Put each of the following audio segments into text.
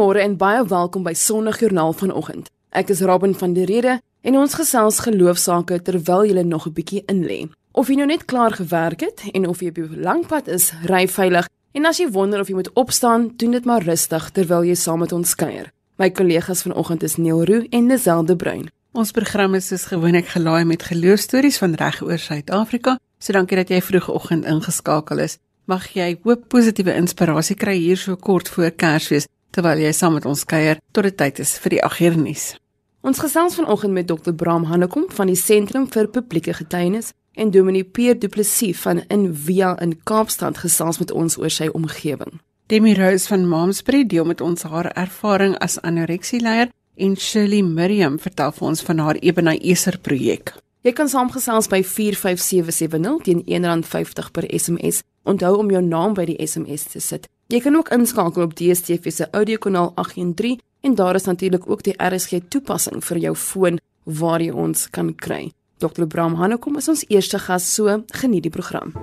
Goeiemôre en baie welkom by Sondagjoernaal vanoggend. Ek is Robin van der Rede en ons gesels geloofsaake terwyl jy nog 'n bietjie in lê. Of jy nou net klaar gewerk het en of jy op 'n lang pad is, ry veilig en as jy wonder of jy moet opstaan, doen dit maar rustig terwyl jy saam met ons kuier. My kollegas vanoggend is Neil Roo en Liselde Bruin. Ons program is soos gewoonlik gelaai met geloofstories van reg oor Suid-Afrika. So dankie dat jy vroegoggend ingeskakel is. Mag jy hoop positiewe inspirasie kry hier so kort voor Kersfees terwyl jy saam met ons kuier tot dit tyd is vir die agternuus. Ons gesels vanoggend met Dr. Bram Hannekom van die Sentrum vir Publieke Getuienis en Dominee Pierre Du Plessis van Invia in Kaapstad gesels met ons oor sy omgewing. Demi Rose van Momsbury deel met ons haar ervaring as anoreksieleier en Shirley Miriam vertel vir ons van haar Ebenezer projek. Jy kan saamgesels by 45770 teen R1.50 per SMS. Onthou om jou naam by die SMS te sit. Jy kan ook inskakel op DStv se audiokanaal 813 en daar is natuurlik ook die RSG toepassing vir jou foon waar jy ons kan kry. Dr. Bram Hanekom is ons eerste gas, so geniet die program.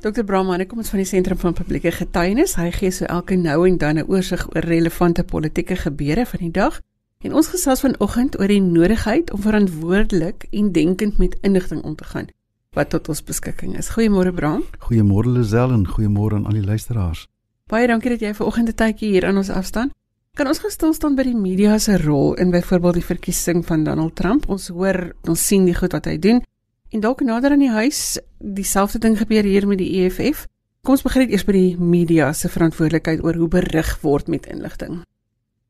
Dr. Bram Hanekom is van die Sentrum van Publieke Getuienis. Hy gee so elke nou en dan 'n oorsig oor relevante politieke gebeure van die dag En ons gesels vanoggend oor die nodigheid om verantwoordelik en denkend met inligting om te gaan wat tot ons beskikking is. Goeiemôre Bram. Goeiemôre Lisel en goeiemôre aan al die luisteraars. Baie dankie dat jy vanoggend 'n tydjie hier aan ons afstaan. Kan ons gestil staan by die media se rol in byvoorbeeld die verkiesing van Donald Trump? Ons hoor, ons sien die goed wat hy doen. En dalk nader aan die huis, dieselfde ding gebeur hier met die EFF. Kom ons begin eers by die media se verantwoordelikheid oor hoe berig word met inligting.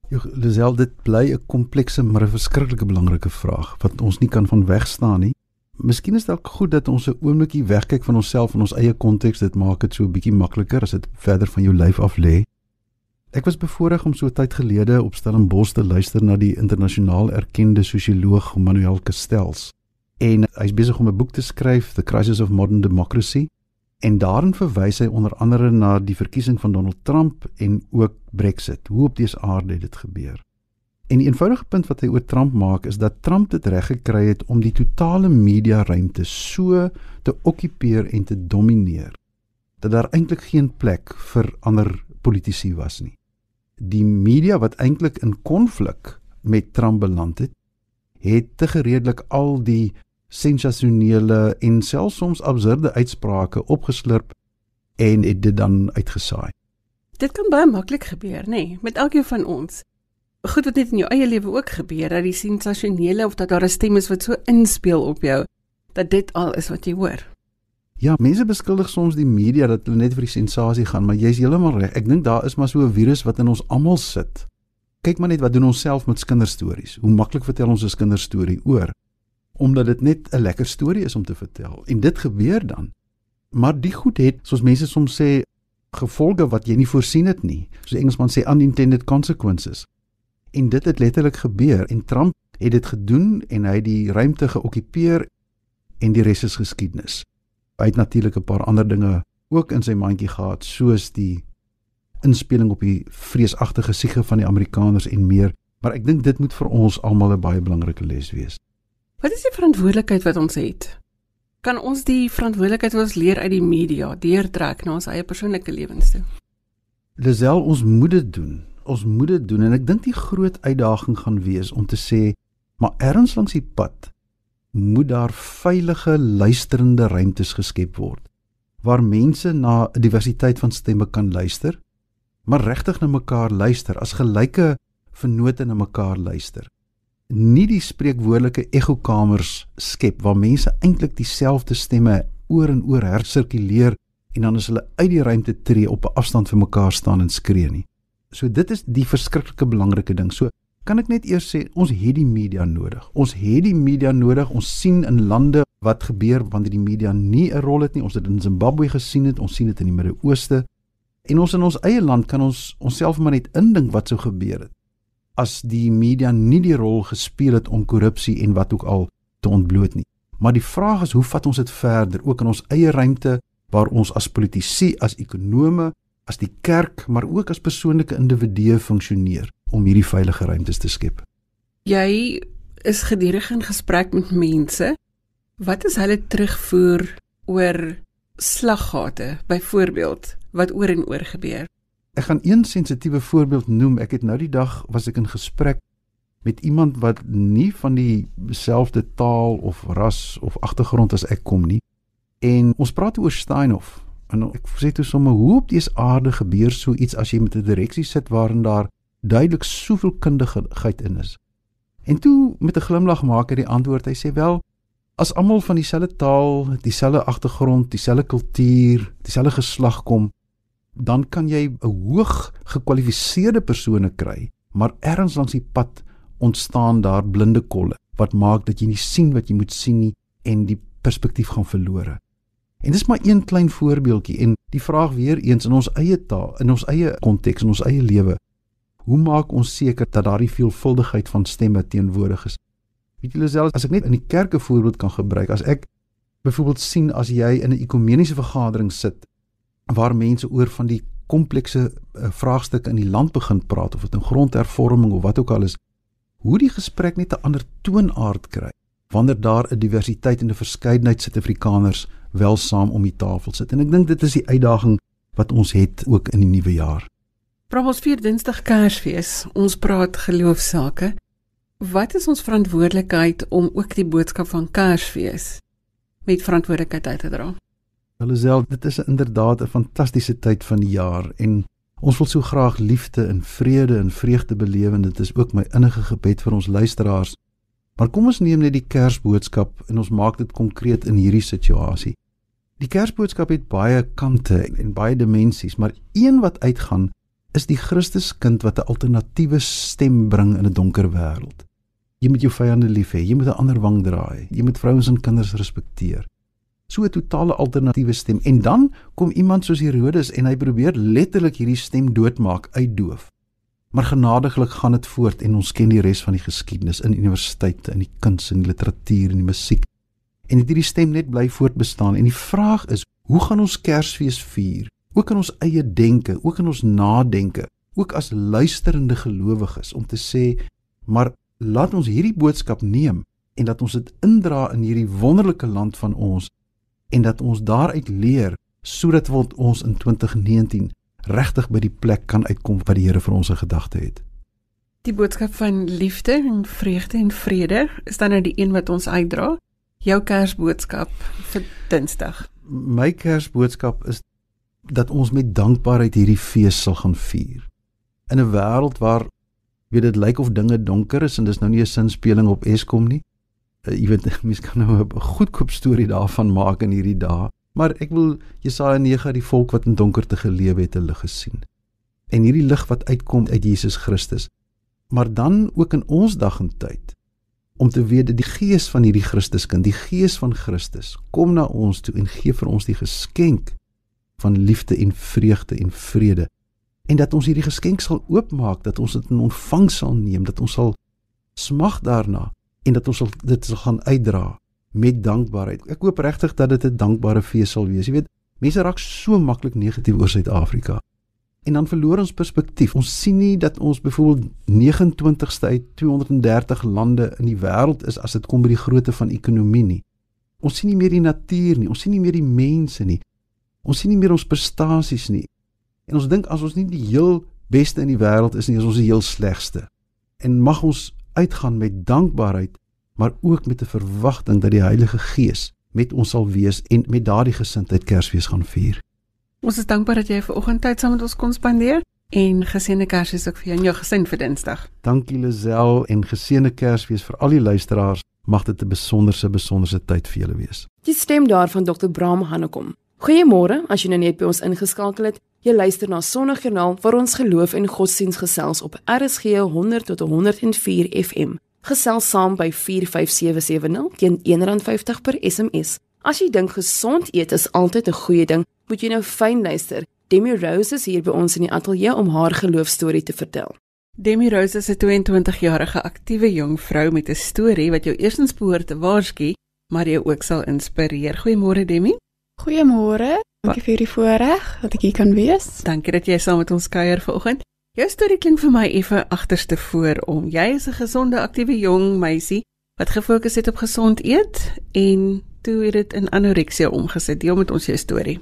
Lisel dit bly 'n komplekse maar 'n verskriklike belangrike vraag wat ons nie kan van wegstaan nie. Miskien is dit goed dat ons 'n oombliekie wegkyk van onsself en ons eie konteks. Dit maak dit so 'n bietjie makliker as dit verder van jou lyf af lê. Ek was bevoorreg om so tyd gelede op Stellenbosch te luister na die internasionaal erkende sosioloog Manuel Castells. En hy's besig om 'n boek te skryf, The Crisis of Modern Democracy. En daarin verwys hy onder andere na die verkiesing van Donald Trump en ook Brexit. Hoe op dese aarde dit gebeur. En die eenvoudige punt wat hy oor Trump maak is dat Trump dit reg gekry het om die totale media ruimte so te okkupeer en te domineer dat daar eintlik geen plek vir ander politici was nie. Die media wat eintlik in konflik met Trump beland het, het te gereedelik al die sensasionele en selfs soms absurde uitsprake opgeslurp en het dit dan uitgesaai. Dit kan baie maklik gebeur, nê, nee, met elkeen van ons. Goed wat net in jou eie lewe ook gebeur, dat die sensasionele of dat daar 'n stem is wat so inspel op jou dat dit al is wat jy hoor. Ja, mense beskuldig soms die media dat hulle net vir die sensasie gaan, maar jy's heeltemal reg. Ek dink daar is maar so 'n virus wat in ons almal sit. Kyk maar net wat doen ons self met kinderstories. Hoe maklik vertel ons 'n kinderstorie oor? Omdat dit net 'n lekker storie is om te vertel. En dit gebeur dan. Maar die goed het, soos mense soms sê, gevolge wat jy nie voorsien het nie. Soos Engelsman sê unintended consequences. En dit het letterlik gebeur en Trump het dit gedoen en hy het die ruimte geokkupeer en die res is geskiedenis. Hy het natuurlik 'n paar ander dinge ook in sy mandjie gehad soos die inspeling op die vreesagtige siege van die Amerikaners en meer, maar ek dink dit moet vir ons almal 'n baie belangrike les wees. Wat is die verantwoordelikheid wat ons het? Kan ons die verantwoordelikheid wat ons leer uit die media deurtrek na ons eie persoonlike lewens toe? Lisel, ons moet dit doen. Ons moet dit doen en ek dink die groot uitdaging gaan wees om te sê, maar erns langs die pad moet daar veilige luisterende ruimtes geskep word waar mense na 'n diversiteit van stemme kan luister, maar regtig na mekaar luister as gelyke vennote na mekaar luister nie die spreekwoordelike ekkokamers skep waar mense eintlik dieselfde stemme oor en oor hersirkuleer en dan as hulle uit die ruimte tree op 'n afstand van mekaar staan en skree nie. So dit is die verskriklike belangrike ding. So kan ek net eers sê ons het die media nodig. Ons het die media nodig. Ons sien in lande wat gebeur wanneer die media nie 'n rol het nie. Ons het dit in Zimbabwe gesien het, ons sien dit in die Midde-Ooste. En ons in ons eie land kan ons onsself maar net indink wat sou gebeur het as die media nie die rol gespeel het om korrupsie en wat ook al te ontbloot nie. Maar die vraag is hoe vat ons dit verder ook in ons eie ruimte waar ons as politici, as ekonome, as die kerk, maar ook as persoonlike individue funksioneer om hierdie veilige ruimtes te skep. Jy is gedurig in gesprek met mense. Wat is hulle terugvoer oor slaggate byvoorbeeld wat oor en oor gebeur? Ek gaan een sensitiewe voorbeeld noem. Ek het nou die dag was ek in gesprek met iemand wat nie van dieselfde taal of ras of agtergrond as ek kom nie. En ons praat oor Steinhof. En ek sê toe sommer hoe op dese aarde gebeur so iets as jy met 'n direksie sit waarin daar duidelik soveel kundigheid in is. En toe met 'n glimlag maak hy die antwoord. Hy sê wel as almal van dieselfde taal, dieselfde agtergrond, dieselfde kultuur, dieselfde geslag kom, dan kan jy 'n hoog gekwalifiseerde persone kry, maar ergens langs die pad ontstaan daar blinde kolle wat maak dat jy nie sien wat jy moet sien nie en die perspektief gaan verlore. En dis maar een klein voorbeeldjie en die vraag weer eens in ons eie taal, in ons eie konteks, in ons eie lewe. Hoe maak ons seker dat daardie veelvuldigheid van stemme teenwoordig is? Weet julle self as ek net in die kerke voorbeeld kan gebruik, as ek byvoorbeeld sien as jy in 'n ekumeniese vergadering sit waar mense oor van die komplekse uh, vraagstukke in die land begin praat of dit 'n grondhervorming of wat ook al is, hoe die gesprek net 'n ander toonaard kry wanneer daar 'n diversiteit en 'n verskeidenheid Suid-Afrikaners wel saam om die tafel sit. En ek dink dit is die uitdaging wat ons het ook in die nuwe jaar. Praat vier Dinsdag Kersfees. Ons praat geloofsake. Wat is ons verantwoordelikheid om ook die boodskap van Kersfees met verantwoordelikheid uit te dra? Hulle self, dit is inderdaad 'n fantastiese tyd van die jaar en ons wil so graag liefde en vrede en vreugde beleef en dit is ook my innige gebed vir ons luisteraars. Maar kom ons neem net die Kersboodskap en ons maak dit konkreet in hierdie situasie. Die Kersboodskap het baie kante en baie dimensies, maar een wat uitgaan is die Christuskind wat 'n alternatiewe stem bring in 'n donker wêreld. Jy moet jou vyande lief hê, jy moet 'n ander wang draai, jy moet vrouens en kinders respekteer so 'n totale alternatiewe stem en dan kom iemand soos Herodes en hy probeer letterlik hierdie stem doodmaak, uitdoof. Maar genadiglik gaan dit voort en ons ken die res van die geskiedenis in universiteite, in die kuns en literatuur en die musiek. En hierdie stem net bly voortbestaan en die vraag is, hoe gaan ons Kersfees vier? Ook in ons eie denke, ook in ons nadenke, ook as luisterende gelowiges om te sê, maar laat ons hierdie boodskap neem en dat ons dit indra in hierdie wonderlike land van ons en dat ons daaruit leer sodat ons in 2019 regtig by die plek kan uitkom wat die Here vir ons in gedagte het. Die boodskap van liefde en vreugde en vrede is dan nou die een wat ons uitdra. Jou Kersboodskap vir Dinsdag. My Kersboodskap is dat ons met dankbaarheid hierdie fees sal gaan vier. In 'n wêreld waar weet dit lyk of dinge donker is en dis nou nie 'n sinspeling op Eskom nie jy weet mense kan nou 'n goedkoop storie daarvan maak in hierdie dae, maar ek wil Jesaja 9 die volk wat in donkerte geleef het, 'n lig gesien. En hierdie lig wat uitkom uit Jesus Christus. Maar dan ook in ons dag en tyd om te weet dat die gees van hierdie Christuskind, die gees van Christus, kom na ons toe en gee vir ons die geskenk van liefde en vreugde en vrede. En dat ons hierdie geskenk sal oopmaak, dat ons dit in ontvangs sal neem, dat ons sal smag daarna en dat ons sal dit sal gaan uitdra met dankbaarheid. Ek hoop regtig dat dit 'n dankbare fees sal wees. Jy weet, mense raak so maklik negatief oor Suid-Afrika. En dan verloor ons perspektief. Ons sien nie dat ons byvoorbeeld 29ste uit 230 lande in die wêreld is as dit kom by die grootte van ekonomie nie. Ons sien nie meer die natuur nie, ons sien nie meer die mense nie. Ons sien nie meer ons prestasies nie. En ons dink as ons nie die heel beste in die wêreld is nie, is ons die heel slegste. En mag ons uitgaan met dankbaarheid, maar ook met 'n verwagting dat die Heilige Gees met ons sal wees en met daardie gesindheid Kersfees gaan vier. Ons is dankbaar dat jy vanoggend tyd saam met ons kon spandeer en geseënde Kersfees ook vir jou en jou gesin vir Dinsdag. Dankie Lisel en geseënde Kersfees vir al die luisteraars. Mag dit 'n besonderse besonderse tyd vir julle wees. Die stem daarvan Dr. Bram Hannekom. Goeiemôre, as jy nou net by ons ingeskakel het. Jy luister na Sondagjoernaal waar ons geloof en godsdiens gesels op RSG 100 tot 104 FM. Gesels saam by 45770 teen R1.50 per SMS. As jy dink gesond eet is altyd 'n goeie ding, moet jy nou fyn luister. Demi Rose is hier by ons in die ateljee om haar geloofstorie te vertel. Demi Rose is 'n 22-jarige aktiewe jong vrou met 'n storie wat jou eersins behoort te waarsku, maar jou ook sal inspireer. Goeiemôre Demi. Goeiemôre. Dankie vir die voorreg dat ek hier kan wees. Dankie dat jy saam met ons kuier vanoggend. Jou storie klink vir my effe agterste voor om. Jy is 'n gesonde, aktiewe jong meisie wat gefokus het op gesond eet en toe het dit in anoreksia omgesit. Deel met ons jou storie.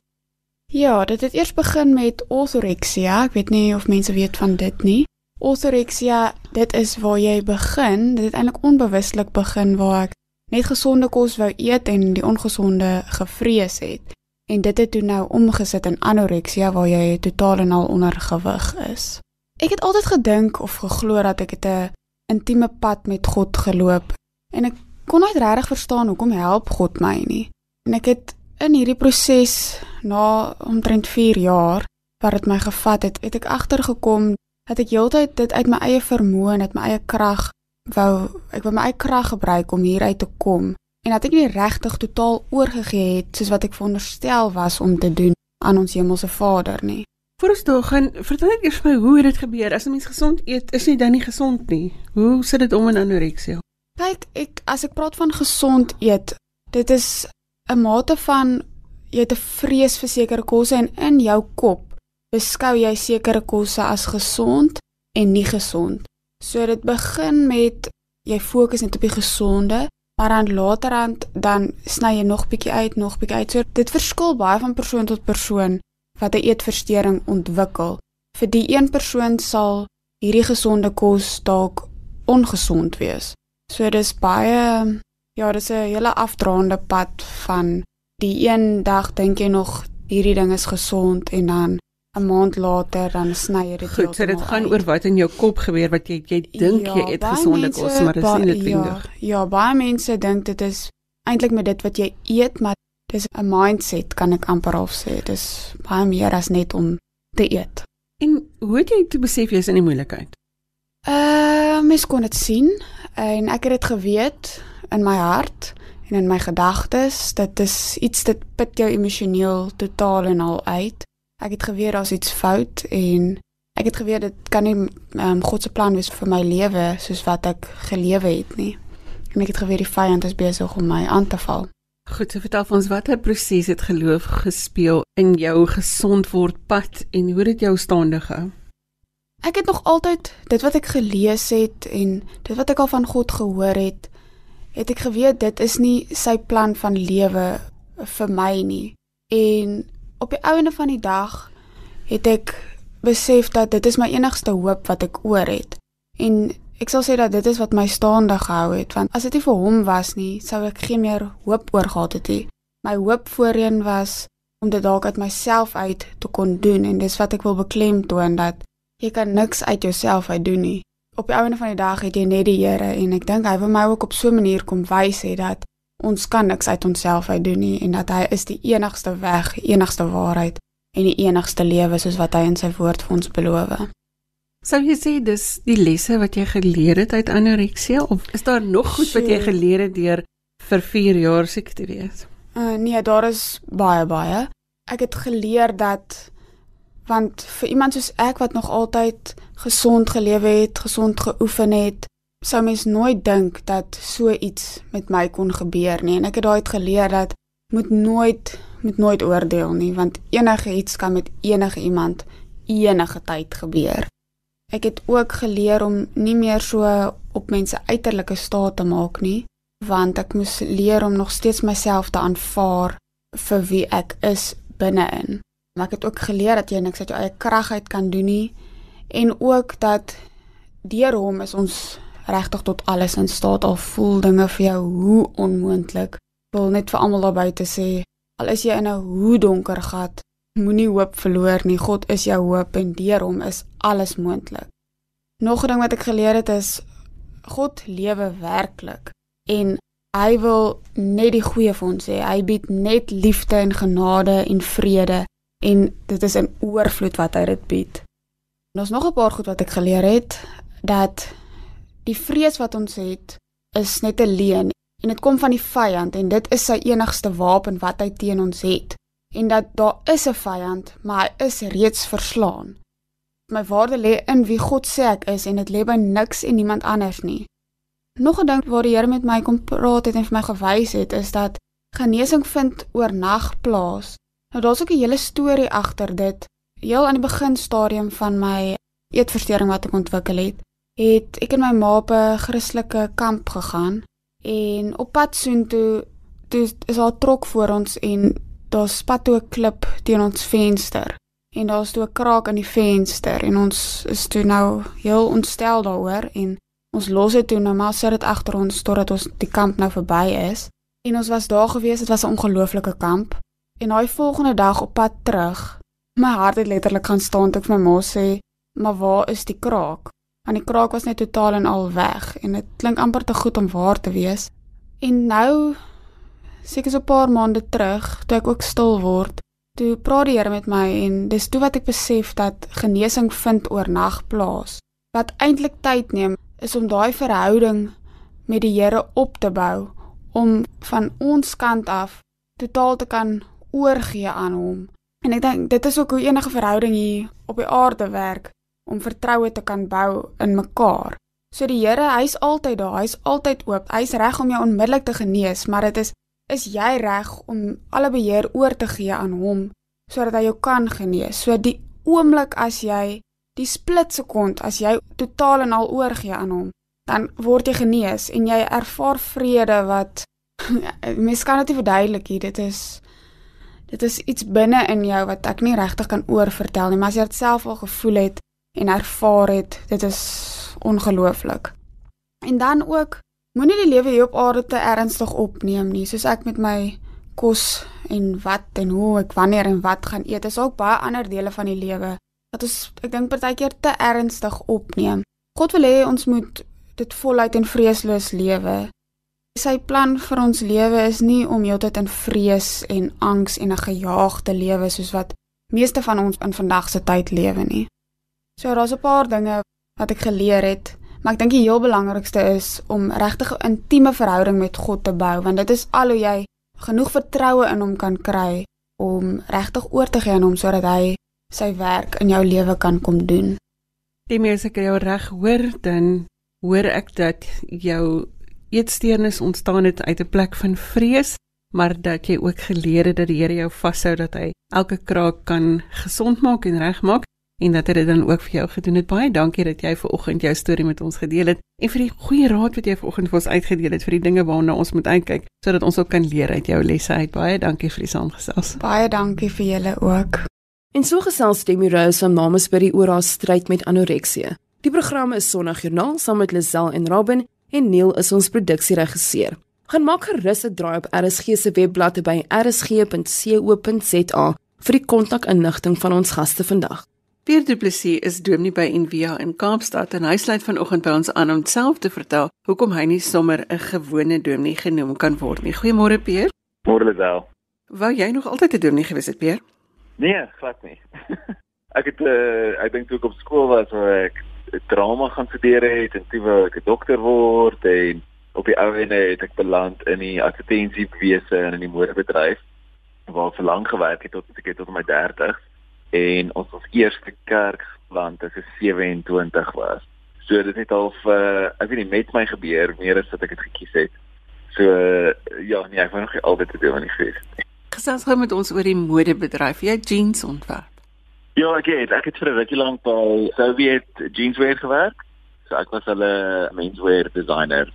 Ja, dit het eers begin met orthorexia. Ek weet nie of mense weet van dit nie. Orthorexia, dit is waar jy begin. Dit het eintlik onbewustelik begin waar ek net gesonde kos wou eet en die ongesonde gevrees het. En dit het toe nou omgesit in anoreksia waar jy totaal en al onder gewig is. Ek het altyd gedink of geglo dat ek 'n intieme pad met God geloop en ek kon nooit regtig verstaan hoekom help God my nie. En ek het in hierdie proses na omtrent 4 jaar wat dit my gevat het, het ek agtergekom dat ek heeltyd dit uit my eie vermoë en uit my eie krag wou ek wou my eie krag gebruik om hier uit te kom en dat ek nie regtig totaal oorgegee het soos wat ek veronderstel was om te doen aan ons hemelse Vader nie. Voor ons toe gaan, vertel net eers my hoe het dit gebeur? As 'n mens gesond eet, is jy dan nie gesond nie. Hoe sit dit om in anoreksia? Kyk, ek as ek praat van gesond eet, dit is 'n mate van jy het 'n vrees vir sekere kosse en in jou kop beskou jy sekere kosse as gesond en nie gesond. So dit begin met jy fokus net op die gesonde maar dan laterand dan sny jy nog bietjie uit, nog bietjie uit. So dit verskil baie van persoon tot persoon wat 'n eetversteuring ontwikkel. Vir die een persoon sal hierdie gesonde kos dalk ongesond wees. So dis baie ja, dis 'n hele afdraande pad van die een dag dink jy nog hierdie ding is gesond en dan 'n maand later dan sny jy dit Goed, so dit gaan uit. oor wat in jou kop gebeur wat jy jy dink ja, jy eet gesonde kos, maar dit is nie noodwendig. Ja, ja, baie mense dink dit is eintlik met dit wat jy eet, maar dis 'n mindset kan ek amper half sê. Dit is baie meer as net om te eet. En hoe het jy toe besef jy is in die moeilikheid? Uh, mens kon dit sien en ek het dit geweet in my hart en in my gedagtes. Dit is iets dit put jou emosioneel totaal en al uit. Ek het geweet daar's iets fout en ek het geweet dit kan nie um, God se plan wees vir my lewe soos wat ek gelewe het nie. En ek het geweet die vyand is besig om my aan te val. Goed, so vertel ons watter proses het geloof gespeel in jou gesond word pad en hoe dit jou staande gehou? Ek het nog altyd dit wat ek gelees het en dit wat ek al van God gehoor het, het ek geweet dit is nie sy plan van lewe vir my nie. En op die einde van die dag het ek besef dat dit is my enigste hoop wat ek oor het. En ek sal sê dat dit is wat my staande gehou het want as dit nie vir hom was nie, sou ek geen meer hoop oor gehad het nie. My hoop voorheen was om dit dalk uit myself uit te kon doen en dis wat ek wil beklemtoon dat jy kan niks uit jouself uit doen nie. Op die einde van die dag het jy net die Here en ek dink hy wil my ook op so 'n manier kom wys hê dat ons kan niks uit onsself uit doen nie en dat hy is die enigste weg, enigste waarheid en die enigste lewe soos wat hy in sy woord vir ons beloof. Sou jy sê dis die lesse wat jy geleer het uit anoreksia of is daar nog goed wat jy geleer het deur vir 4 jaar siek te wees? Uh, nee, daar is baie baie. Ek het geleer dat want vir iemand soos ek wat nog altyd gesond gelewe het, gesond geoefen het, sou mens nooit dink dat so iets met my kon gebeur nie en ek het daai geleer dat moet nooit moet nooit oordeel nie want enige iets kan met enige iemand enige tyd gebeur. Ek het ook geleer om nie meer so op mense uiterlike staat te maak nie want ek moes leer om nog steeds myself te aanvaar vir wie ek is binne-in. Maar ek het ook geleer dat jy niks uit jou eie krag uit kan doen nie en ook dat deur hom is ons regtig tot alles in staat al voel dinge vir jou hoe onmoontlik. Wil net vir almal daar buite sê, al is jy in 'n hoe donker gat, moenie hoop verloor nie. God is jou hoop en deur hom is alles moontlik. Nog 'n ding wat ek geleer het is God lewe werklik en hy wil net die goeie vir ons hê. Hy bied net liefde en genade en vrede en dit is 'n oorvloed wat hy dit bied. En ons nog 'n paar goed wat ek geleer het dat Die vrees wat ons het is net 'n leuen en dit kom van die vyand en dit is sy enigste wapen wat hy teen ons het. En dat daar is 'n vyand, maar hy is reeds verslaan. My waarde lê in wie God sê ek is en dit lê by niks en niemand anders nie. Nog 'n ding waar die Here met my kom praat het en vir my gewys het is dat genesing vind oornag plaas. Nou daar's ook 'n hele storie agter dit. Heel aan die begin stadium van my eetversteuring wat ek ontwikkel het, het ek en my ma op 'n Christelike kamp gegaan en op pad soontoe toe is daar 'n trok voor ons en daar spat toe 'n klip teen ons venster. En daar's toe 'n kraak in die venster en ons is toe nou heel ontstel daaroor en ons los dit toe nou maar sit dit agter ons totdat ons die kamp nou verby is. En ons was daar gewees, dit was 'n ongelooflike kamp. En daai volgende dag op pad terug, my hart het letterlik gaan staan toe ek my ma sê, "Maar waar is die kraak?" Want die kraak was net totaal en al weg en dit klink amper te goed om waar te wees. En nou seker so 'n paar maande terug, toe ek ook stil word, toe praat die Here met my en dis toe wat ek besef dat genesing vind oornag plaas. Wat eintlik tyd neem is om daai verhouding met die Here op te bou om van ons kant af totaal te kan oorgee aan hom. En ek dink dit is ook hoe enige verhouding hier op die aarde werk om vertroue te kan bou in mekaar. So die Here, hy's altyd daar, hy's altyd oop. Hy's reg om jou onmiddellik te genees, maar dit is is jy reg om alle beheer oor te gee aan hom sodat hy jou kan genees. So die oomblik as jy die split sekond as jy totaal en al oorgee aan hom, dan word jy genees en jy ervaar vrede wat mens kan dit nie verduidelik nie. Dit is dit is iets binne in jou wat ek nie regtig kan oorvertel nie, maar as jy dit self al gevoel het en ervaar het, dit is ongelooflik. En dan ook moenie die lewe hier op aarde te ernstig opneem nie, soos ek met my kos en wat en hoe ek wanneer en wat gaan eet. Is ook baie ander dele van die lewe wat ons ek dink partykeer te ernstig opneem. God wil hê ons moet dit voluit en vreesloos lewe. Sy plan vir ons lewe is nie om heeltyd in vrees en angs en 'n gejaagde lewe soos wat meeste van ons in vandag se tyd lewe nie. So daar's 'n paar dinge wat ek geleer het, maar ek dink die heel belangrikste is om regtig 'n intieme verhouding met God te bou want dit is al hoe jy genoeg vertroue in hom kan kry om regtig oor te gee aan hom sodat hy sy werk in jou lewe kan kom doen. Die mense kan jou reg hoor dan hoor ek dat jou eetsteurnis ontstaan het uit 'n plek van vrees, maar dat jy ook geleer het dat die Here jou vashou dat hy elke kraak kan gesond maak en regmaak en dat hy dit dan ook vir jou gedoen het. Baie dankie dat jy ver oggend jou storie met ons gedeel het en vir die goeie raad wat jy ver oggend vir ons uitgedeel het vir die dinge waarna ons moet uitkyk sodat ons ook kan leer uit jou lesse uit. Baie dankie vir die saamgesels. Baie dankie vir julle ook. En so gesels Demi Rose van Mamas by die oor haar stryd met anoreksie. Die program is Sondagjoernaal saam met Lisel en Robin en Neil is ons produksieregisseur. Gaan maak gerus 'n draai op RSG se webblad by rsg.co.za vir die kontakinligting van ons gaste vandag. Pierre Du Plessis is dominee by Envia in Kaapstad en hy sluit vanoggend by ons aan om self te vertel hoekom hy nie sommer 'n gewone dominee genoem kan word nie. Goeiemôre Pierre. Môre Lisel. Wou jy nog altyd 'n dominee gewees het, Pierre? Nee, glad nie. ek het uh, ek dink toe ek op skool was waar ek drama gaan studeer het en toe wou ek 'n dokter word en op die ou ende het ek beland in die advertensiewese en in die modebedryf waar ek vir lank gewerk het tot ek het tot my 30 en ons ons eerste kerk want as ek 27 was. So dit het al uh, ek weet nie met my gebeur meer as wat ek dit gekies het. So uh, ja, nee, ek wou nog altyd te doen aan die fees. Gesels gou met ons oor die modebedryf. Jy jeans ontwerp. Ja, ek het ek het vir 'n rukkie lank by Soviet Jeanswear gewerk. So ek was hulle menswear designer.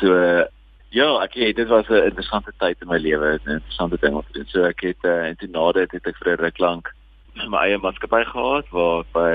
So ja, ek het dit was 'n interessante tyd in my lewe, 'n interessante ding om te doen. So ek het uh, en toe na dit het ek vir 'n ruk lank my eie maatskappy gehad waar ek by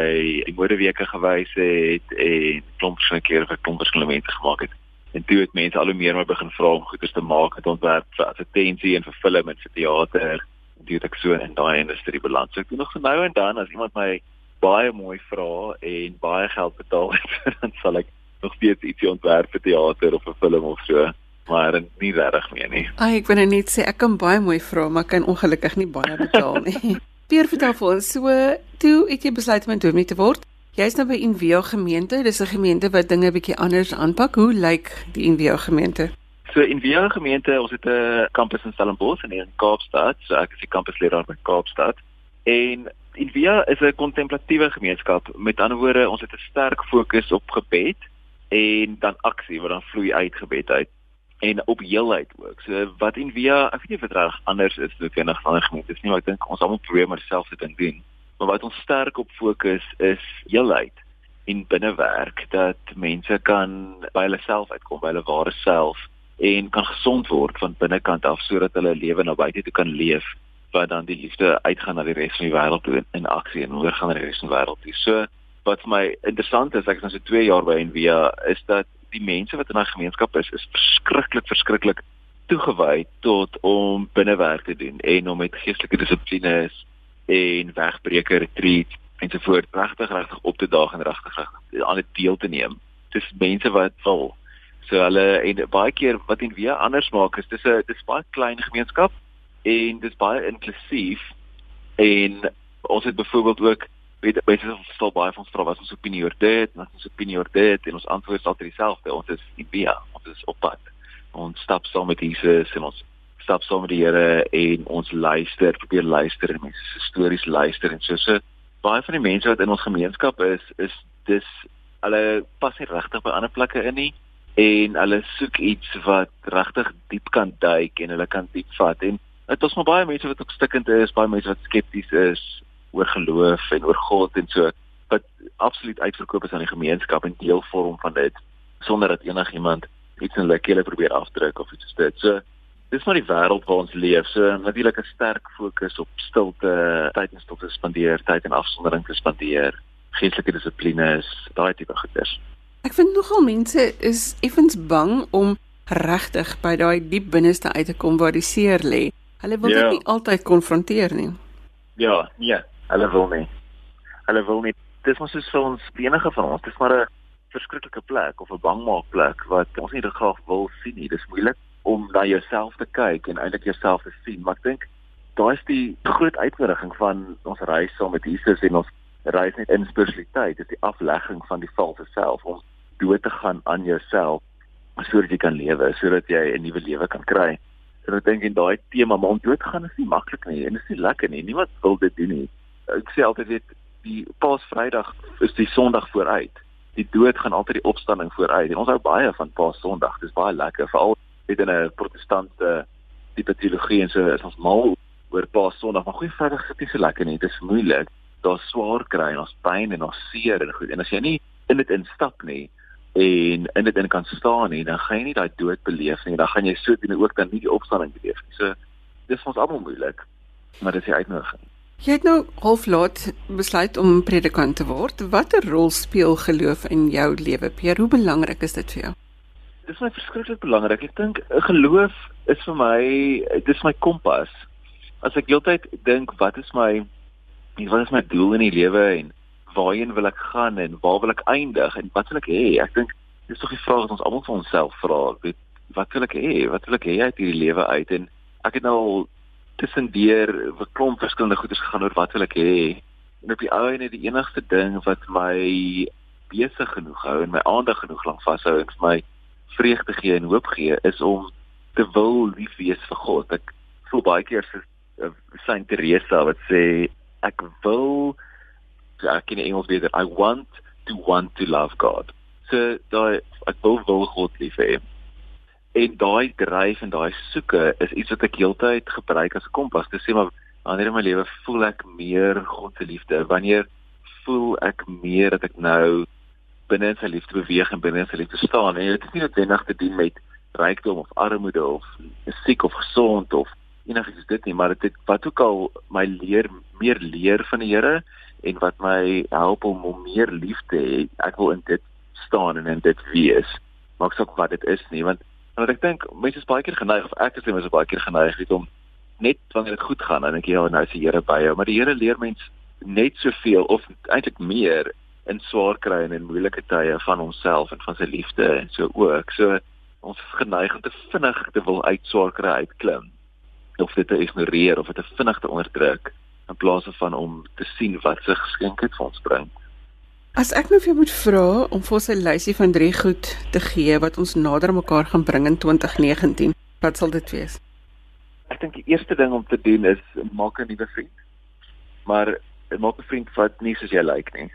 die modeweke gewys het en klomp verskillende kere vir klomp verskillende mense gemaak het. En toe het mense al hoe meer my begin vra om goeders te maak, het ontwerp vir advertensie en vir film en vir teater toe ek so in daai industrie beland. So ek doen nog nou en dan as iemand my baie mooi vra en baie geld betaal het, dan sal ek nog steeds ietsie ontwerp vir teater of 'n film of so. Maar nie regtig meer nie. Ai, ek wil nou net sê ek kan baie mooi vra, maar kan ongelukkig nie baie betaal nie. Pier vertel vir ons, so toe het jy besluit om 'n dominee te word. Jy's nou by Envia gemeente. Dis 'n gemeente wat dinge 'n bietjie anders aanpak. Hoe lyk die Envia gemeente? So Via gemeente, ons het 'n kampus in Stellenbosch en in Kaapstad. So ek is die kampusleraar by Kaapstad. En Via is 'n kontemplatiewe gemeenskap. Met ander woorde, ons het 'n sterk fokus op gebed en dan aksie wat dan vloei uit gebed uit en op heelheid ook. So wat in Via, ek weet nie of dit reg anders is noodwendig van ander gemeentes nie, maar ek dink ons almal probeer maar dieselfde ding doen. Maar wat ons sterk op fokus is heelheid in binnewerk dat mense kan by hulle self uitkom, by hulle ware self en kan gesond word van binnekant af sodat hulle lewe na buite toe kan leef wat dan die liefde uitgaan na die res van die wêreld toe in aksie en oorgaan na die res van die wêreld toe. So wat vir my interessant is, ek is nou so 2 jaar by Envia, is dat die mense wat in daai gemeenskap is, is verskriklik verskriklik toegewy tot om binnewerk te doen en om met geestelike dissiplines en wegbreker retreat ensovoorts regtig regtig op te daag en regtig regtig aan dit deel te neem. Dis mense wat wil. So hulle en baie keer wat en weer anders maak is dis 'n dis baie klein gemeenskap en dis baie inklusief en ons het byvoorbeeld ook weet mense stel baie van vra wat ons opinie oor dit, wat ons opinie oor dit? En ons antwoord is altyd dieselfde. Ons is die via, ons is op pad. Ons stap saam met Jesus en ons stap saam met die Here en ons luister, probeer luister en mense se stories luister en so. So baie van die mense wat in ons gemeenskap is, is dis hulle pas nie regtig by ander plekke in nie en hulle soek iets wat regtig diep kan duik en hulle kan diep vat. En dit is maar baie mense wat ook stikkend is, baie mense wat skepties is oor geloof en oor God en so wat absoluut uitverkoop is aan die gemeenskap en deel vorm van dit sonder dat enigiemand iets in hulle kele probeer afdruk of iets soos dit. So dis maar die wêreld waar ons leef. So natuurlik 'n sterk fokus op stilte, tyd in stilte spandeer, tyd in afsondering te spandeer, geestelike dissiplines, daai tipe goeders. Ek vind nogal mense is effens bang om regtig by daai diep binneste uit te kom waar die seer lê. Hulle wil Ja. dit nie altyd konfronteer nie. Ja, nee, hulle wil nie. Hulle wil nie. Dis mos soos vir ons enige van ons, dis maar 'n verskriklike plek of 'n bangmaakplek wat ons nie graag wil sien nie. Dis moeilik om na jouself te kyk en eintlik jouself te sien, maar ek dink daai is die groot uitnodiging van ons reis saam met Jesus en ons reis net in spiritualiteit, dis die aflegging van die valse self om dood te gaan aan jouself sodat jy kan lewe, sodat jy 'n nuwe lewe kan kry. So ek dink en daai tema maar om dood gaan is nie maklik nie en dit is nie lekker nie. Niemand wil dit doen nie. Ek sê altyd weet die Paasvrydag is die Sondag vooruit. Die dood gaan altyd die opstanding vooruit en ons hou baie van Paas-Sondag. Dis baie lekker veral in 'n protestante tipe teologie en so is ons mal oor Paas-Sondag, maar Goeie Vrydag is nie so lekker nie. Dit is moeilik. Daar's swaar kry en ons pyn en ons seer en goed. En as jy nie in dit instap nie en in dit in kan staan nie, dan gaan jy nie daai dood beleef nie. Dan gaan jy so teen ook dan nie die opstanding beleef nie. So dis ons almal moeilik. Maar dis die uitnodiging. Jy het nou half laat besluit om predikant te word. Watter rol speel geloof in jou lewe? Pierre, hoe belangrik is dit vir jou? Dis my verskriklik belangrik. Ek dink 'n geloof is vir my dis my kompas. As ek heeltyd dink wat is my wat is my doel in die lewe en waarheen wil ek gaan en waar wil ek eindig en wat wil ek hê? Ek dink dis tog die vraag wat ons almal vir onsself vra. Weet wat wil ek hê? Wat wil ek hê uit hierdie lewe uit? En ek het nou al tussendeur 'n klomp verskillende goeders gegaan oor wat wil ek hê. En op die ou en die enigste ding wat my besig genoeg hou en my aandag genoeg lank vashou en vir my vreugde gee en hoop gee is om te wil lief wees vir God. Ek voel baie keer so uh, Saint Teresa wat sê ek wil ek ken die Engels beter. I want to want to love God. So daai ek wil wil God lief hê. En daai dryf en daai soeke is iets wat ek heeltyd gebruik as 'n kompas. Dis sê maar wanneer in my lewe voel ek meer God se liefde? Wanneer voel ek meer dat ek nou binne in sy liefde beweeg en binne in sy liefde staan? En dit is nie noodwendig te doen met rykdom of armoede of siek of gesond of enigiets dit nie, maar dit wat ook al my leer meer leer van die Here en wat my help om om meer lief te hê. Ek wil in dit staan en in dit wees. Maak saak wat dit is nie, want want ek dink mense is baie keer geneig of ek is mense baie keer geneig weet om net wanneer dit goed gaan dan dink jy ja, nou is die Here by jou, maar die Here leer mens net soveel of eintlik meer in swaar kry en in moeilike tye van onsself en van sy liefde en so ook. So ons is geneig om te vinnig te wil uit swaar kry uitklim of dit te ignoreer of dit te vinnig te onderdruk in plaas van om te sien wat sy geskenk het vir ons bring. As ek nou vir jou moet vra om vir ons 'n lysie van 3 goed te gee wat ons nader mekaar gaan bring in 2019, wat sal dit wees? Ek dink die eerste ding om te doen is maak 'n nuwe vriend. Maar maak 'n vriend wat nie soos jy lyk nie.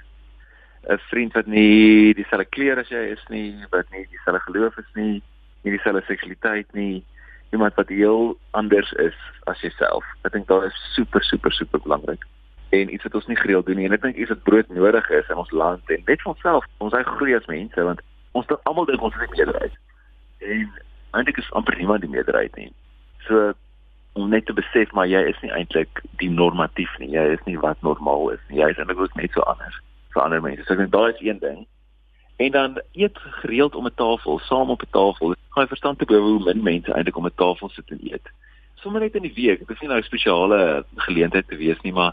'n Vriend wat nie dieselfde kleur as jy is nie, wat nie dieselfde geloof is nie, nie dieselfde seksualiteit nie, iemand wat heel anders is as jouself. Ek dink daar is super super super belangrik en iets wat ons nie gereeld doen nie en ek dink iets wat brood nodig is in ons land en net vir onsself ons hy groei as mense want ons dink almal dink ons is die meerderheid en eintlik is amper niemand die meerderheid nie. So om net te besef maar jy is nie eintlik die normatief nie. Jy is nie wat normaal is nie. Jy is eintlik ook net so anders vir ander mense. So ek dink daai is een ding. En dan eet gereeld om 'n tafel, saam op 'n tafel. Gaan jy verstaan te bo hoe min mense eintlik om 'n tafel sit en eet. Sommige net in die week. Dit is nie nou 'n spesiale geleentheid te wees nie, maar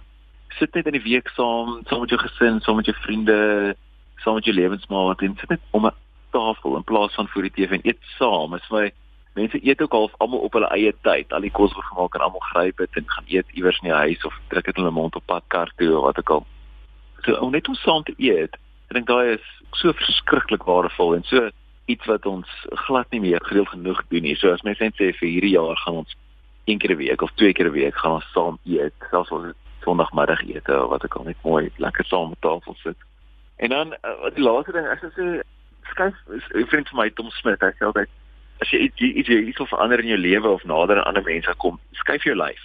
sit net in die week saam, saam met jou gesin, saam met jou vriende, saam met jou lewensmaat en sit net om 'n tafel in plaas van voor die TV en eet saam. Is my mense eet ook al almal op hulle eie tyd. Al die kos word gemaak en almal gryp dit en gaan eet iewers in die huis of druk dit in hulle mond op pad kar toe of wat ook al. So om net om saam te eet, ek dink daai is so verskriklik waardevol en so iets wat ons glad nie meer gereeld genoeg doen nie. So as mense net sê vir hierdie jaar gaan ons een keer 'n week of twee keer 'n week gaan ons saam eet, selfs as dit Sondagmiddag ete of wat ek al net mooi lekker saam op tafel sit. En dan uh, die laaste ding is as jy skryf 'n vriend van my Tom Smit, hy sê altyd as jy iets iets iets wil verander in jou lewe of nader aan ander mense kom, skuif jou lyf.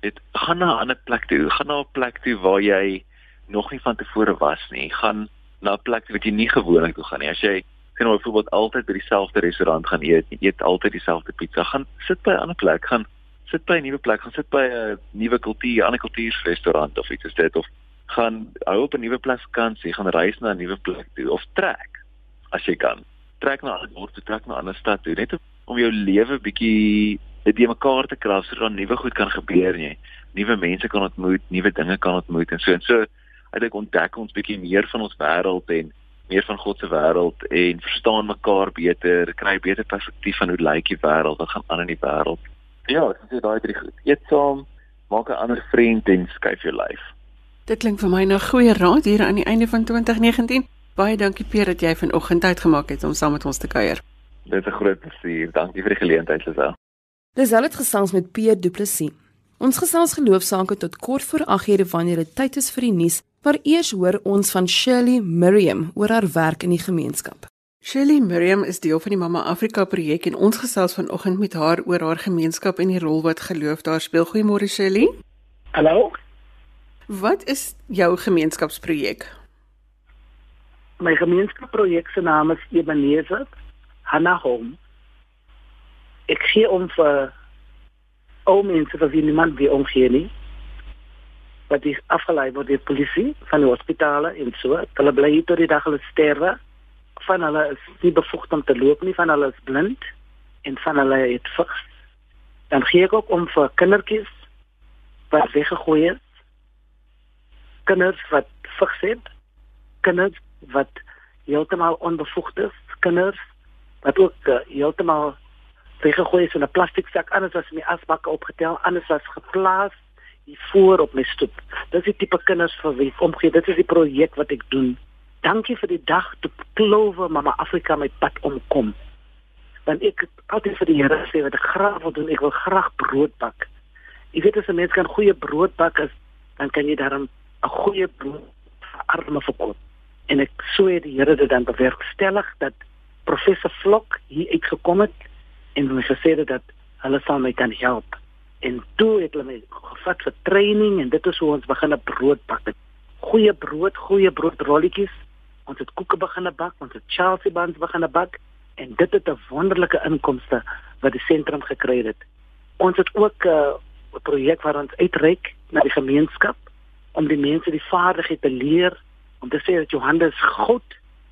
Dit gaan na 'n ander plek toe, gaan na 'n plek toe waar jy nog nie van tevore was nie. Gaan na 'n plek wat jy nie gewoonlik toe gaan nie. As jy sien nou byvoorbeeld altyd by dieselfde restaurant gaan eet, eet altyd dieselfde pizza, gaan sit by 'n ander plek, gaan sit by 'n nuwe plek, gaan sit by 'n nuwe kultuur, 'n ander kultuurrestaurant of iets soos dit of gaan hou op 'n nuwe plek vakansie, gaan reis na 'n nuwe plek toe of trek as jy kan. Trek na 'n ander dorp, trek na 'n ander stad toe, net om jou lewe bietjie dit die mekaar te kraap sodat nuwe goed kan gebeur nie. Nuwe mense kan ontmoet, nuwe dinge kan ontmoet en so en so uiteindelik ontdek ons bietjie meer van ons wêreld en meer van God se wêreld en verstaan mekaar beter, kry beter perspektief van hoe lyk die wêreld, wat gaan aan in die wêreld. Ja, dit is daai drie goed. Eet saam, maak 'n ander vriend en skuif jou lyf. Dit klink vir my nou goeie raad hier aan die einde van 2019. Baie dankie Pierre dat jy vanoggend tyd gemaak het om saam met ons te kuier. Dit is 'n groot plesier. Dankie vir die geleentheid, Lisel. Lisel het gesels met Pierre Du Plessis. Ons gesels geloofsaake tot kort voor 8:00 wanneer dit tyd is vir die nuus, maar eers hoor ons van Shirley Miriam oor haar werk in die gemeenskap. Shirley Miriam is deel van die Mama Afrika projek en ons gesels vanoggend met haar oor haar gemeenskap en die rol wat geloof daar speel. Goeiemôre Shirley. Hallo. Wat is jou gemeenskapsprojek? My gemeenskapsprojek se naam is Ebenezer Hannah Home. Ek gee om vir ou mense wat wie niemand wie omgee nie. Wat is afgelei word deur polisie van die hospitale en so. Hulle bly hier tot die dag hulle sterwe. Van hulle is nie bevoegd om te loop nie, van hulle is blind en van hulle het vigs. Dan gee ek ook om vir kindertjies wat weggegooi is kinders wat vigs het, kinders wat heeltemal onbevoegd is, kinders wat ook uh, heeltemal weggegooi is in 'n plastiek sak, anders as in die asbakke opgetel, anders as geplaas hier voor op my stoep. Dis die tipe kinders vir wie ek omgee. Dit is die projek wat ek doen. Dankie vir die dag te klowe Mama Afrika my pad omkom. Want ek altyd vir die Here sê wat ek graag wil doen, ek wil graag brood bak. Jy weet as 'n mens kan goeie brood bak, is, dan kan jy daarom 'n goeie brood vir arme verkoop. En ek sou die Here dit dan bewerkstellig dat professor Vlok hier uitgekom het en hulle gesê het dat hulle sal my kan help. En toe het hulle my gevat vir training en dit is hoe ons begin 'n brood bak. Goeie brood, goeie broodrolletjies. Ons het koeke begin bak, ons het Chelsea buns begin bak en dit het 'n wonderlike inkomste wat die sentrum gekry het. Ons het ook uh, 'n uh, projek waar ons uitreik na die gemeenskap om die mense die vaardigheid te leer om te sê dat jou hande is God.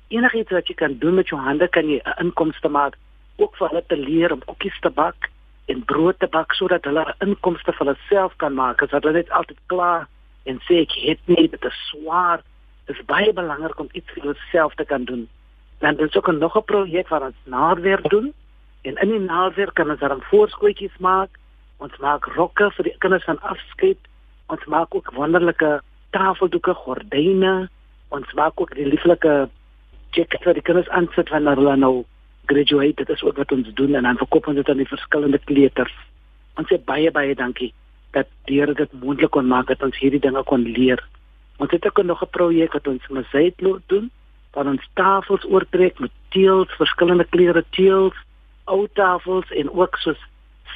Enigiets wat jy kan doen met jou hande kan jy 'n inkomste maak ook vir hulle te leer om koekies te bak en brood te bak sodat hulle 'n inkomste vir hulself kan maak. As hulle net altyd klaar en sê ek het nie dit is swaar. Is baie belangrik om iets vir jouself te kan doen. Dan is ook nog 'n projek wat ons naderwerk doen en in die naderwerk kan ons dan voorskootjies maak. Ons maak rokke vir die kinders van afskeid Ons maak ook wonderlike tafeldoeke, gordyne. Ons maak ook die lieflike jackets wat die kinders aansit wanneer hulle nou graduate. Dit is ook wat ons doen en dan verkoop ons dit aan die verskillende kleuters. Ons sê baie baie dankie dat die Here dit moontlik kon maak dat ons hierdie dinge kon leer. Ons het ook nog 'n projek wat ons mosaïekloot doen, waar ons tafels oortrek met teëls, verskillende kleure teëls, ou tafels en ook soos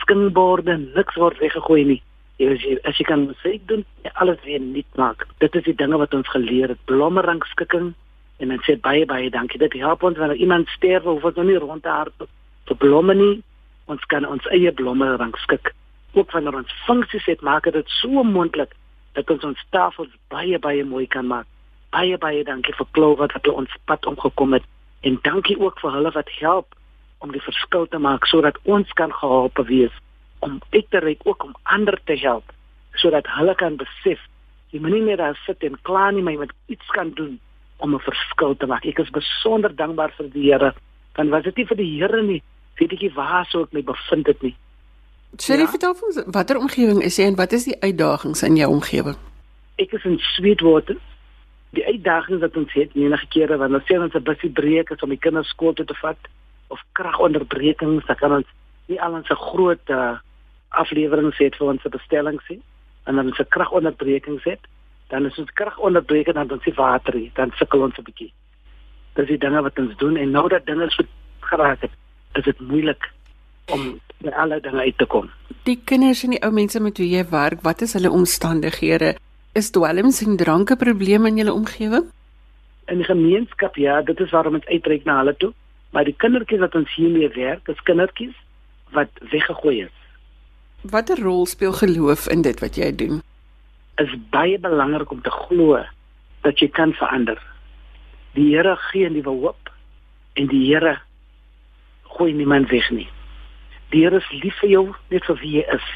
skinborde, niks word weggegooi nie. Jy as jy as jy kan sê doen alles weer nuut maak. Dit is die dinge wat ons geleer het. Blommerangskikking en dan sê baie baie dankie. Dit help ons wanneer iemand sterf of ons nou nie rond te hardloop vir blomme nie. Ons kan ons eie blomme rangskik. Ook wanneer ons funksies het, maak dit so moontlik dat ons ons tafels baie baie mooi kan maak. Baie baie dankie vir Klou wat het ons pad omgekom het en dankie ook vir hulle wat help om die verskil te maak sodat ons kan gehelp wees om uit te reik ook om ander te help sodat hulle kan besef jy moet nie net daar sit en kla nie maar jy moet iets kan doen om 'n verskil te maak. Ek is besonder dankbaar vir die Here want was dit nie vir die Here nie weet ek nie waar sou ek my bevind het nie. Sherry, ja? vertel vir ons watter omgewing is jy en wat is die uitdagings in jou omgewing? Ek is in Sweetwater. Die uitdagings wat ons het, enige kere wanneer ons sien ons 'n busie breek is om die kinders skool toe te vat of kragonderbrekings, dan kan ons nie al ons groot uh, aflewering het vir ons bestellings nie. En dan as 'n kragonderbreking het, dan is ons kragonderbreking dan ons se water, dan sukkel ons 'n bietjie. Dis die dinge wat ons doen en nou dat dinge so geraak het, is dit moeilik om by alle dinge uit te kom. Die kinders en die ou mense met wie jy werk, wat is hulle omstandighede? Is dwelms en dranke probleme in julle omgewing? In die gemeenskap ja, dit is waarom ons uitreik na hulle toe. Maar die kindertjies wat ons hiermee werk, is kindertjies wat weggegooi is. Watter rol speel geloof in dit wat jy doen? Is baie belangrik om te glo dat jy kan verander. Die Here gee 'n nuwe hoop en die Here gooi niemand weg nie. Here is lief vir jou net vir wie jy is.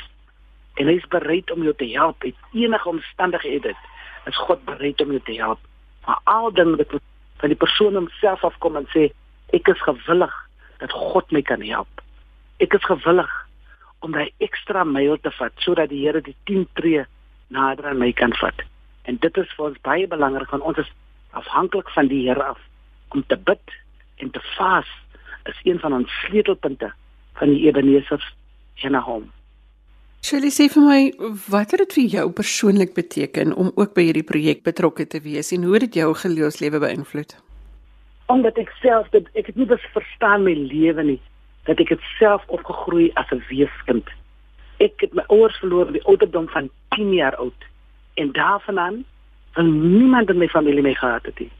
En hy is bereid om jou te help in enige omstandighede. Is God bereid om jou te help? Maar al dan wat van die persoon homself afkom en sê ek is gewillig dat God my kan help. Ek is gewillig om daai ekstra myl te vat sodat die Here die 10 tree nader aan my kan vat. En dit is vir ons baie belangrik want ons is afhanklik van die Here af om te bid en te vas is een van ons sleutelpunte van die Ebenezers hier na hom. Shirley sê vir my, wat het dit vir jou persoonlik beteken om ook by hierdie projek betrokke te wees en hoe het dit jou geloofslewe beïnvloed? Omdat ek self dit ek het nie bes verstaan my lewe nie, dat ek dit self opgegroei as 'n weeskind. Ek het my ouers verloor by ouderdom van 10 jaar oud en daarvandaan wil niemand in my familie my gehad het nie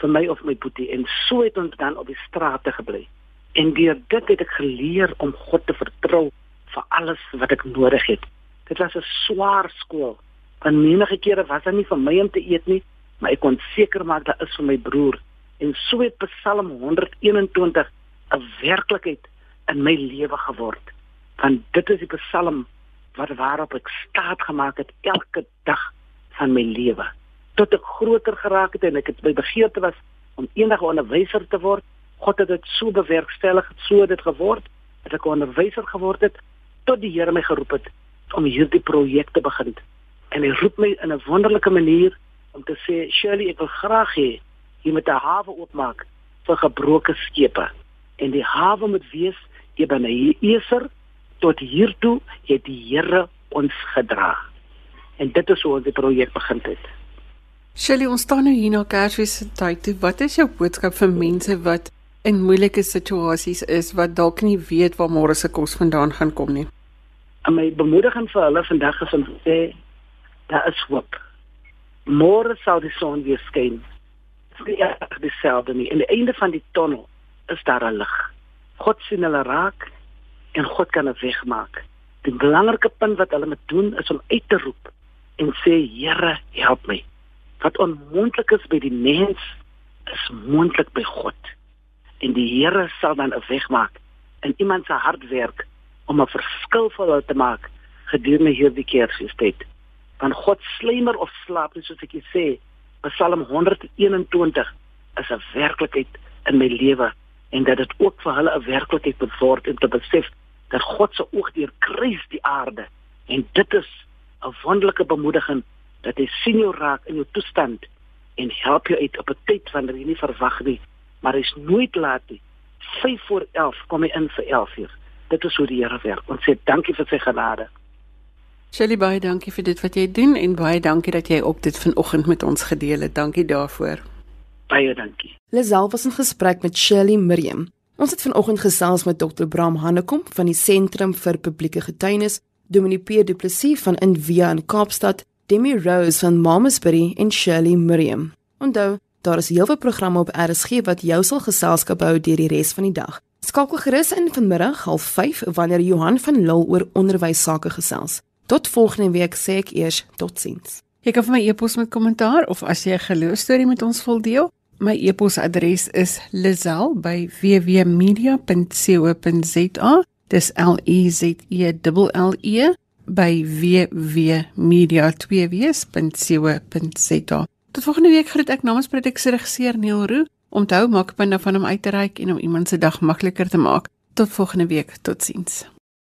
vir my of my boetie en so het ons dan op die strate gebly. En deur dit het ek geleer om God te vertrou vir alles wat ek nodig het. Dit was 'n swaar skool. Want menige kere was dit nie vir my om te eet nie, maar ek kon seker maak dat is vir my broer. En so het Psalm 121 'n werklikheid in my lewe geword. Want dit is die Psalm wat waarop ek staat gemaak het elke dag van my lewe. Tot ek groter geraak het en ek het my begeerte was om eendag 'n onderwyser te word, God het dit so bewerkstellig, so het dit geword dat ek 'n onderwyser geword het tot die Here my geroep het om hierdie projek te begin. En hy roep my in 'n wonderlike manier om te sê, "Shirley, ek wil graag hê jy moet 'n hawe oopmaak vir gebroke skepe." En die hawe moet wees Ebenezer tot hiertoe het die Here ons gedra. En dit is hoe ons die projek begin het. Shirley, ons staan nou hier na Kersfees se tyd. Wat is jou boodskap vir mense wat in moeilike situasies is wat dalk nie weet waar môre se kos vandaan gaan kom nie. En my bemoediging vir hulle vandag is om te sê daar is hoop. Môre sal die son weer skyn. Dit is dieselfde nie. In die einde van die tonnel is daar 'n lig. God sien hulle raak en God kan 'n weg maak. Die belangrike punt wat hulle moet doen is om uit te roep en sê Here, help my. Wat onmoontlik is by die mens is moontlik by God en die Here sal dan 'n weg maak in iemand se hart werk om 'n verskil vir hulle te maak gedurende hierdie Kersfeestyd. Want God slymer of slaap soos ek sê. Psalm 121 is 'n werklikheid in my lewe en dat dit ook vir hulle 'n werklikheid moet word om te besef dat God se oog deur kruis die aarde en dit is 'n wonderlike bemoediging dat hy sien jou raak in jou toestand en help jou uit op 'n tyd wanneer jy nie verwag nie maar hy's nooit laat nie. 5 voor 11 kom hy in vir 11 uur. Dit is hoe die Here werk. Ons sê dankie vir sy genade. Shelly baie dankie vir dit wat jy doen en baie dankie dat jy op dit vanoggend met ons gedeel het. Dankie daarvoor. Baie dankie. Lisel was in gesprek met Shelly Miriam. Ons het vanoggend gesels met Dr. Bram Hannekom van die Sentrum vir Publieke Getuienis, Dominee Pierre Du Plessis van Invia in Kaapstad, Demi Rose van Mamasbury en Shelly Miriam. Onthou, Daar is heelwat programme op RSG wat jou sal geselskap hou deur die res van die dag. Skakel gerus in vanmiddag 05:30 wanneer Johan van Lille oor onderwys sake gesels. Tot volgende week sê ek eers totsiens. Jy kan vir my e-pos met kommentaar of as jy 'n geloostorie met ons wil deel. My e-posadres is lizel@wwmedia.co.za. Dis L E Z E L L E by wwmedia2w.co.za. Tot volgende week groet ek namens produksieregisseur Neil Roo. Onthou maak punt daarvan om uit te reik en om iemand se dag makliker te maak. Tot volgende week. Totsiens.